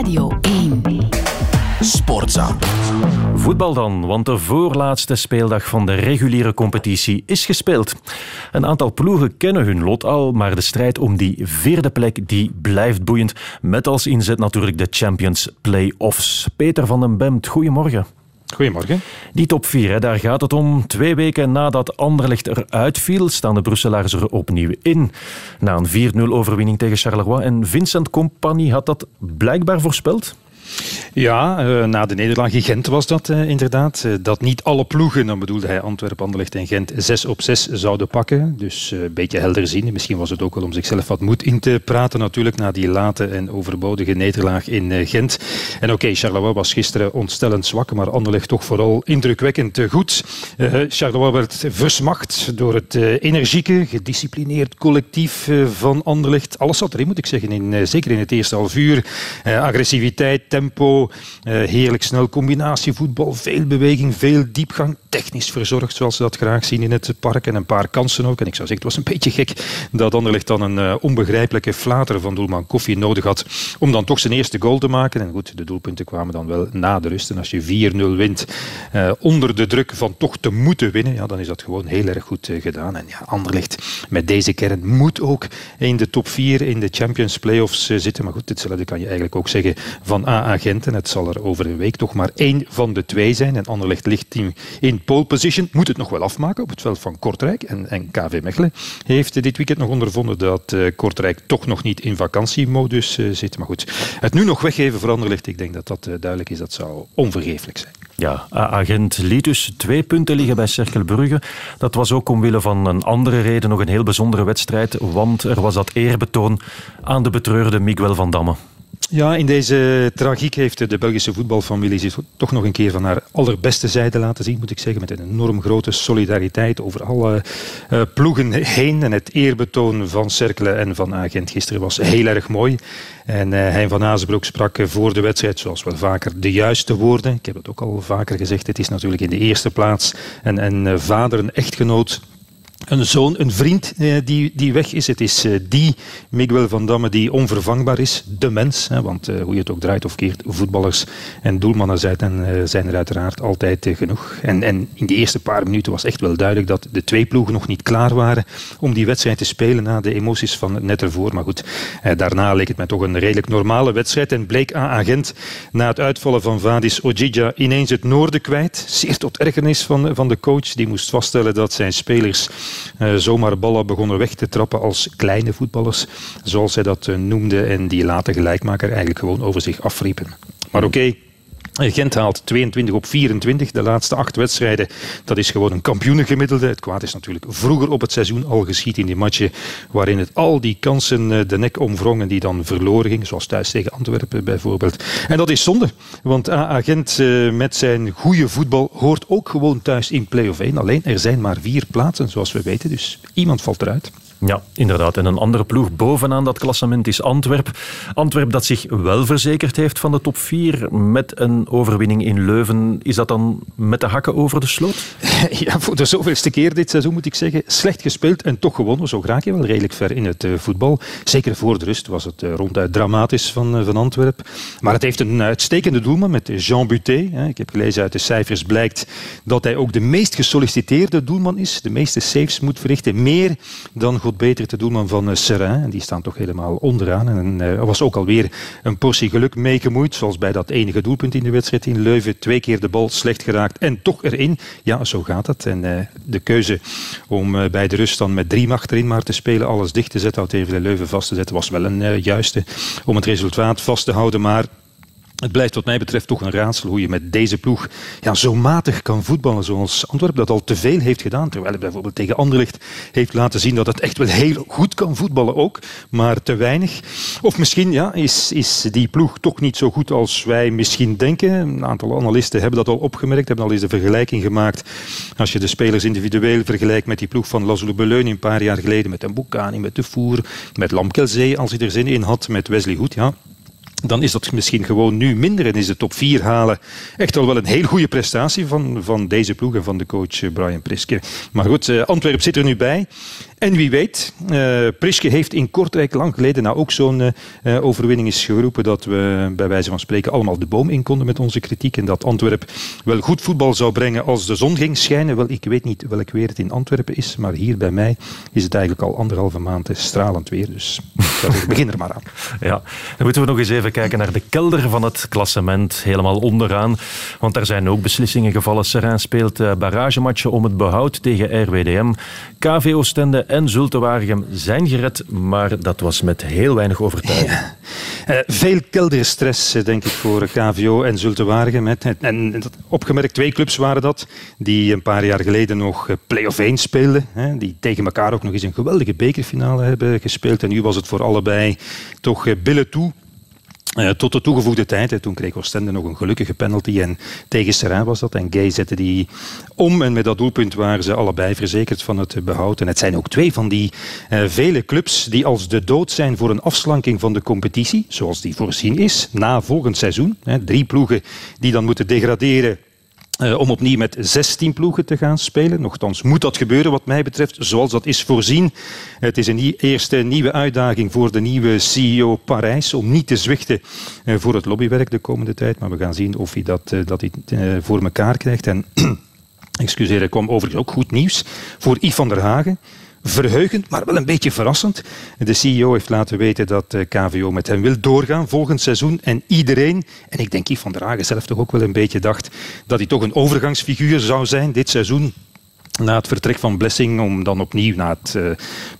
Radio 1. Sportza. Voetbal dan, want de voorlaatste speeldag van de reguliere competitie is gespeeld. Een aantal ploegen kennen hun lot al, maar de strijd om die vierde plek die blijft boeiend. Met als inzet natuurlijk de Champions Play-offs. Peter van den Bemt, goedemorgen. Goedemorgen. Die top 4, daar gaat het om. Twee weken nadat Anderlecht eruit viel, staan de Brusselaars er opnieuw in. Na een 4-0 overwinning tegen Charleroi. En Vincent Compagnie had dat blijkbaar voorspeld. Ja, uh, na de nederlaag in Gent was dat uh, inderdaad. Uh, dat niet alle ploegen, dan bedoelde hij Antwerpen, Anderlecht en Gent, 6 op 6 zouden pakken. Dus een beetje helder zien. Misschien was het ook wel om zichzelf wat moed in te praten natuurlijk na die late en overbodige nederlaag in Gent. En oké, okay, Charleroi was gisteren ontstellend zwak, maar Anderlecht toch vooral indrukwekkend goed. Charleroi werd versmacht door het energieke, gedisciplineerd collectief van Anderlecht. Alles zat erin, moet ik zeggen, in, zeker in het eerste half uur. agressiviteit, tempo, uh, heerlijk snel combinatievoetbal, veel beweging, veel diepgang, technisch verzorgd zoals ze dat graag zien in het park en een paar kansen ook. En ik zou zeggen, het was een beetje gek dat Anderlecht dan een uh, onbegrijpelijke flater van doelman Koffie nodig had om dan toch zijn eerste goal te maken. En goed, de doelpunten kwamen dan wel na de rust. En als je 4-0 wint uh, onder de druk van toch te moeten winnen, ja, dan is dat gewoon heel erg goed gedaan. En ja, Anderlecht met deze kern moet ook in de top 4 in de Champions Playoffs zitten. Maar goed, hetzelfde kan je eigenlijk ook zeggen van AA Gent. het zal er over een week toch maar één van de twee zijn. En Anderlecht ligt in pole position. Moet het nog wel afmaken op het veld van Kortrijk. En, en KV Mechelen heeft dit weekend nog ondervonden dat uh, Kortrijk toch nog niet in vakantiemodus uh, zit. Maar goed, het nu nog weggeven voor Anderlecht, ik denk dat dat uh, duidelijk is. Dat zou onvergeeflijk zijn. Ja, agent liet dus twee punten liggen bij Cercle Brugge. Dat was ook omwille van een andere reden nog een heel bijzondere wedstrijd. Want er was dat eerbetoon aan de betreurde Miguel van Damme. Ja, in deze tragiek heeft de Belgische voetbalfamilie zich toch nog een keer van haar allerbeste zijde laten zien, moet ik zeggen. Met een enorm grote solidariteit over alle uh, ploegen heen. En het eerbetoon van Cerkelen en van Agent gisteren was heel erg mooi. En uh, Hein van Azenbroek sprak voor de wedstrijd, zoals wel vaker, de juiste woorden. Ik heb het ook al vaker gezegd. Het is natuurlijk in de eerste plaats een, een uh, vader, een echtgenoot een zoon, een vriend eh, die, die weg is. Het is eh, die Miguel van Damme die onvervangbaar is. De mens, want eh, hoe je het ook draait of keert, voetballers en doelmannen zijn, er uiteraard altijd genoeg. En, en in de eerste paar minuten was echt wel duidelijk dat de twee ploegen nog niet klaar waren om die wedstrijd te spelen na de emoties van net ervoor. Maar goed, daarna leek het mij toch een redelijk normale wedstrijd en bleek aan agent na het uitvallen van Vadis Ojija ineens het noorden kwijt. Zeer tot ergernis van, van de coach. Die moest vaststellen dat zijn spelers zomaar ballen begonnen weg te trappen als kleine voetballers, zoals zij dat uh, noemde, en die later gelijkmaker eigenlijk gewoon over zich afriepen. Maar oké, Gent haalt 22 op 24, de laatste acht wedstrijden. Dat is gewoon een kampioenengemiddelde. Het kwaad is natuurlijk vroeger op het seizoen al geschiet in die matchen waarin het al die kansen eh, de nek omwrongen die dan verloren gingen, zoals thuis tegen Antwerpen bijvoorbeeld. En dat is zonde, want AA Gent eh, met zijn goede voetbal hoort ook gewoon thuis in play-off 1. Alleen er zijn maar vier plaatsen, zoals we weten, dus iemand valt eruit. Ja, inderdaad. En een andere ploeg bovenaan dat klassement is Antwerp. Antwerp dat zich wel verzekerd heeft van de top 4 met een overwinning in Leuven. Is dat dan met de hakken over de sloot? Ja, voor de zoveelste keer dit seizoen moet ik zeggen. Slecht gespeeld en toch gewonnen. Zo raak je wel redelijk ver in het uh, voetbal. Zeker voor de rust was het uh, ronduit dramatisch van, uh, van Antwerp. Maar het heeft een uitstekende doelman met Jean Buté. Ik heb gelezen uit de cijfers blijkt dat hij ook de meest gesolliciteerde doelman is. De meeste saves moet verrichten. Meer dan beter te doelman van uh, Serrain. En die staan toch helemaal onderaan. En uh, er was ook alweer een portie geluk meegemoeid. Zoals bij dat enige doelpunt in de wedstrijd in Leuven. Twee keer de bal slecht geraakt en toch erin. Ja, zo gaat het. En uh, de keuze om bij de rust dan met drie achterin maar te spelen. Alles dicht te zetten. Houdt even de Leuven vast te zetten. Was wel een juiste om het resultaat vast te houden. Maar het blijft wat mij betreft toch een raadsel hoe je met deze ploeg ja, zo matig kan voetballen zoals Antwerpen dat al te veel heeft gedaan. Terwijl het bijvoorbeeld tegen Anderlecht heeft laten zien dat het echt wel heel goed kan voetballen ook, maar te weinig. Of misschien ja, is, is die ploeg toch niet zo goed als wij misschien denken. Een aantal analisten hebben dat al opgemerkt, hebben al eens de vergelijking gemaakt. Als je de spelers individueel vergelijkt met die ploeg van Laszlo Beleun een paar jaar geleden, met een Boukani, met De Voer, met Lamkelzee als hij er zin in had, met Wesley Hoed. Ja, dan is dat misschien gewoon nu minder en is de top 4 halen echt al wel een heel goede prestatie van, van deze ploeg en van de coach eh, Brian Priske. Maar goed, uh, Antwerp zit er nu bij. En wie weet, uh, Priske heeft in Kortrijk lang geleden nou ook zo'n uh, overwinning is geroepen dat we bij wijze van spreken allemaal de boom in konden met onze kritiek en dat Antwerp wel goed voetbal zou brengen als de zon ging schijnen. Wel, ik weet niet welk weer het in Antwerpen is, maar hier bij mij is het eigenlijk al anderhalve maand stralend weer. Dus ik begin er maar aan. Ja, dan moeten we nog eens even kijken naar de kelder van het klassement, helemaal onderaan. Want daar zijn ook beslissingen gevallen. Serrain speelt barragematchen om het behoud tegen RWDM. KV Oostende en Zulte zijn gered, maar dat was met heel weinig overtuiging. Uh, veel kelderstress, eh, denk ik, voor KVO en Zulte Waregem. En opgemerkt, twee clubs waren dat, die een paar jaar geleden nog play-off 1 speelden. Hè, die tegen elkaar ook nog eens een geweldige bekerfinale hebben gespeeld. En nu was het voor allebei toch billen toe. Uh, tot de toegevoegde tijd. Toen kreeg Oostende nog een gelukkige penalty. En tegen Serrain was dat. En Gay zette die om. En met dat doelpunt waren ze allebei verzekerd van het behoud. En het zijn ook twee van die uh, vele clubs die als de dood zijn voor een afslanking van de competitie. Zoals die voorzien is. Na volgend seizoen. Hè, drie ploegen die dan moeten degraderen uh, om opnieuw met 16 ploegen te gaan spelen. Nochtans moet dat gebeuren wat mij betreft, zoals dat is voorzien. Het is een eerste nieuwe uitdaging voor de nieuwe CEO Parijs om niet te zwichten uh, voor het lobbywerk de komende tijd. Maar we gaan zien of hij dat, uh, dat hij, voor elkaar krijgt. En excuseer, er kwam overigens ook goed nieuws voor Yves van der Hagen verheugend, maar wel een beetje verrassend. De CEO heeft laten weten dat eh, KVO met hem wil doorgaan volgend seizoen. En iedereen, en ik denk Yves van der Hagen zelf toch ook wel een beetje dacht dat hij toch een overgangsfiguur zou zijn dit seizoen na het vertrek van Blessing om dan opnieuw na het uh,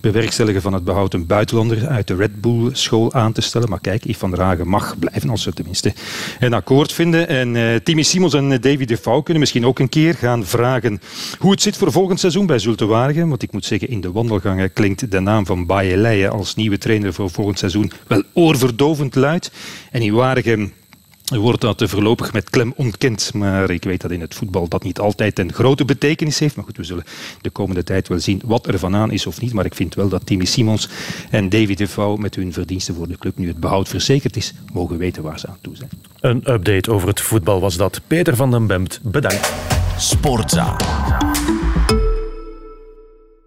bewerkstelligen van het behoud een buitenlander uit de Red Bull school aan te stellen. Maar kijk, Yves van der Hagen mag blijven als ze tenminste een akkoord vinden. En uh, Timmy Simons en David de Vouw kunnen misschien ook een keer gaan vragen hoe het zit voor volgend seizoen bij Zulte Waregem. Want ik moet zeggen, in de wandelgangen klinkt de naam van Baye als nieuwe trainer voor volgend seizoen wel oorverdovend luid. En in Waregem wordt dat voorlopig met klem ontkend. Maar ik weet dat in het voetbal dat niet altijd een grote betekenis heeft. Maar goed, we zullen de komende tijd wel zien wat er van aan is of niet. Maar ik vind wel dat Timmy Simons en David de Vouw met hun verdiensten voor de club nu het behoud verzekerd is, mogen weten waar ze aan toe zijn. Een update over het voetbal was dat. Peter van den Bemt, bedankt. Sportza.